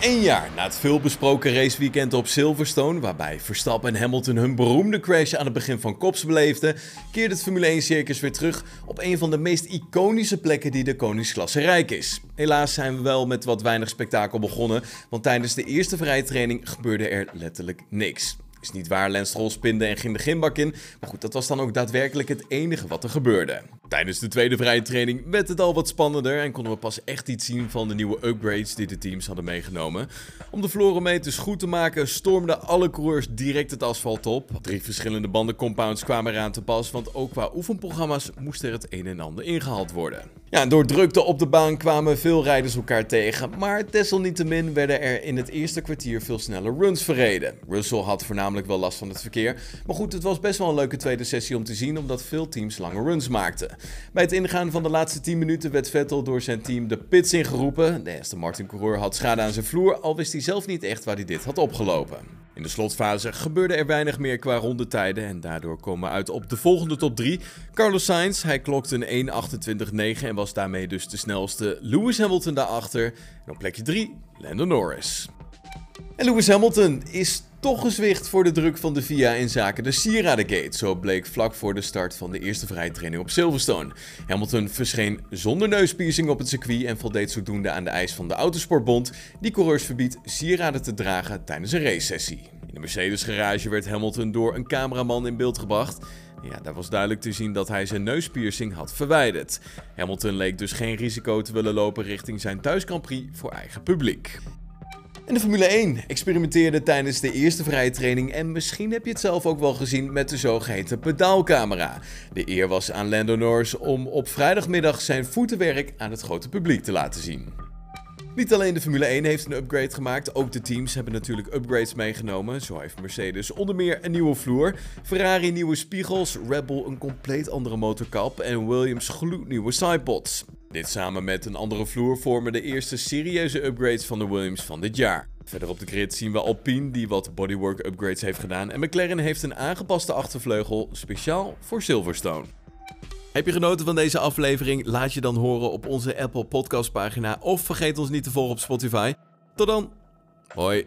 Een jaar na het veelbesproken raceweekend op Silverstone, waarbij Verstappen en Hamilton hun beroemde crash aan het begin van Kops beleefden, keert het Formule 1 circus weer terug op een van de meest iconische plekken die de koningsklasse rijk is. Helaas zijn we wel met wat weinig spektakel begonnen, want tijdens de eerste vrije training gebeurde er letterlijk niks. Is niet waar, Lens Stroll spinde en ging de gimbak in. Maar goed, dat was dan ook daadwerkelijk het enige wat er gebeurde. Tijdens de tweede vrije training werd het al wat spannender en konden we pas echt iets zien van de nieuwe upgrades die de teams hadden meegenomen. Om de florometers goed te maken stormden alle coureurs direct het asfalt op. Drie verschillende bandencompounds kwamen eraan te pas, want ook qua oefenprogramma's moest er het een en ander ingehaald worden. Ja, door drukte op de baan kwamen veel rijders elkaar tegen, maar desalniettemin werden er in het eerste kwartier veel snelle runs verreden. Russell had voornamelijk wel last van het verkeer, maar goed, het was best wel een leuke tweede sessie om te zien omdat veel teams lange runs maakten. Bij het ingaan van de laatste 10 minuten werd Vettel door zijn team de pits ingeroepen. De Aston Martin coureur had schade aan zijn vloer, al wist hij zelf niet echt waar hij dit had opgelopen. In de slotfase gebeurde er weinig meer qua rondetijden en daardoor komen we uit op de volgende top 3. Carlos Sainz, hij klokte een 1.28.9 en was daarmee dus de snelste. Lewis Hamilton daarachter en op plekje 3 Lando Norris. En Lewis Hamilton is toch gezwicht voor de druk van de VIA in zaken de Sieradengate. Zo bleek vlak voor de start van de eerste vrije training op Silverstone. Hamilton verscheen zonder neuspiercing op het circuit en voldeed zodoende aan de eis van de Autosportbond, die coureurs verbiedt sieraden te dragen tijdens een racesessie. In de Mercedes garage werd Hamilton door een cameraman in beeld gebracht. Ja, daar was duidelijk te zien dat hij zijn neuspiercing had verwijderd. Hamilton leek dus geen risico te willen lopen richting zijn thuis Grand Prix voor eigen publiek. En de Formule 1 experimenteerde tijdens de eerste vrije training en misschien heb je het zelf ook wel gezien met de zogeheten pedaalcamera. De eer was aan Lando Norris om op vrijdagmiddag zijn voetenwerk aan het grote publiek te laten zien. Niet alleen de Formule 1 heeft een upgrade gemaakt, ook de teams hebben natuurlijk upgrades meegenomen. Zo heeft Mercedes onder meer een nieuwe vloer, Ferrari nieuwe spiegels, Red Bull een compleet andere motorkap en Williams gloednieuwe sidepods. Dit samen met een andere vloer vormen de eerste serieuze upgrades van de Williams van dit jaar. Verder op de grid zien we Alpine die wat bodywork upgrades heeft gedaan en McLaren heeft een aangepaste achtervleugel speciaal voor Silverstone. Heb je genoten van deze aflevering? Laat je dan horen op onze Apple Podcast pagina of vergeet ons niet te volgen op Spotify. Tot dan. Hoi.